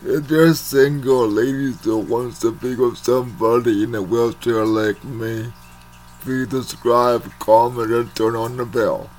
If you're single, lady who wants to pick up somebody in a wheelchair like me, please subscribe, comment, and turn on the bell.